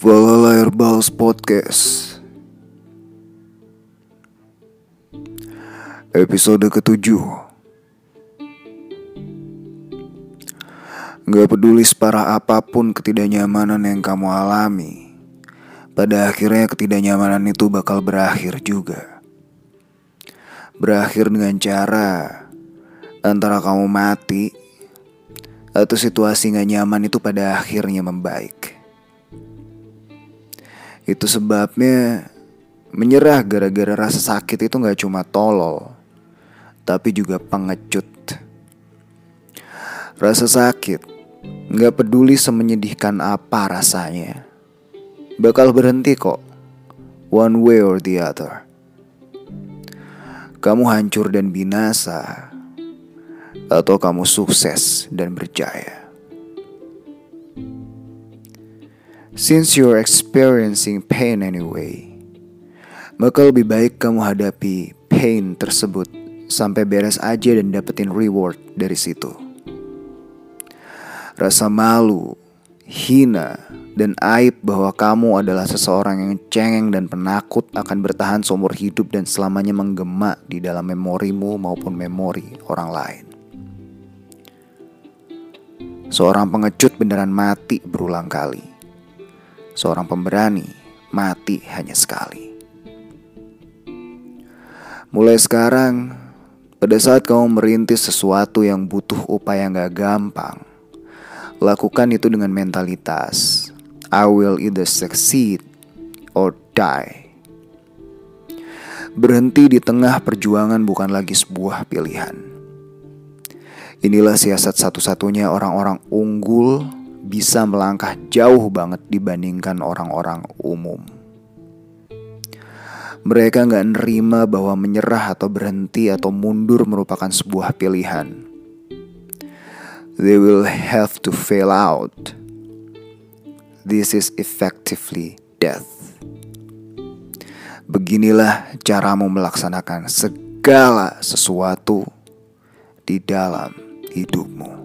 Chaos Podcast. Episode ketujuh. Gak peduli separah apa pun ketidaknyamanan yang kamu alami Pada akhirnya ketidaknyamanan itu bakal berakhir juga. Berakhir dengan cara Antara kamu mati Atau situasi gak nyaman itu pada akhirnya membaik itu sebabnya menyerah gara-gara rasa sakit itu gak cuma tolol, tapi juga pengecut. Rasa sakit gak peduli semenyedihkan apa rasanya, bakal berhenti kok, one way or the other. Kamu hancur dan binasa, atau kamu sukses dan berjaya. Since you're experiencing pain anyway, maka lebih baik kamu hadapi pain tersebut sampai beres aja dan dapetin reward dari situ. Rasa malu, hina, dan aib bahwa kamu adalah seseorang yang cengeng dan penakut akan bertahan seumur hidup dan selamanya menggema di dalam memorimu maupun memori orang lain. Seorang pengecut beneran mati berulang kali seorang pemberani mati hanya sekali. Mulai sekarang, pada saat kamu merintis sesuatu yang butuh upaya gak gampang, lakukan itu dengan mentalitas I will either succeed or die. Berhenti di tengah perjuangan bukan lagi sebuah pilihan. Inilah siasat satu-satunya orang-orang unggul bisa melangkah jauh banget dibandingkan orang-orang umum. Mereka nggak nerima bahwa menyerah atau berhenti atau mundur merupakan sebuah pilihan. They will have to fail out. This is effectively death. Beginilah caramu melaksanakan segala sesuatu di dalam hidupmu.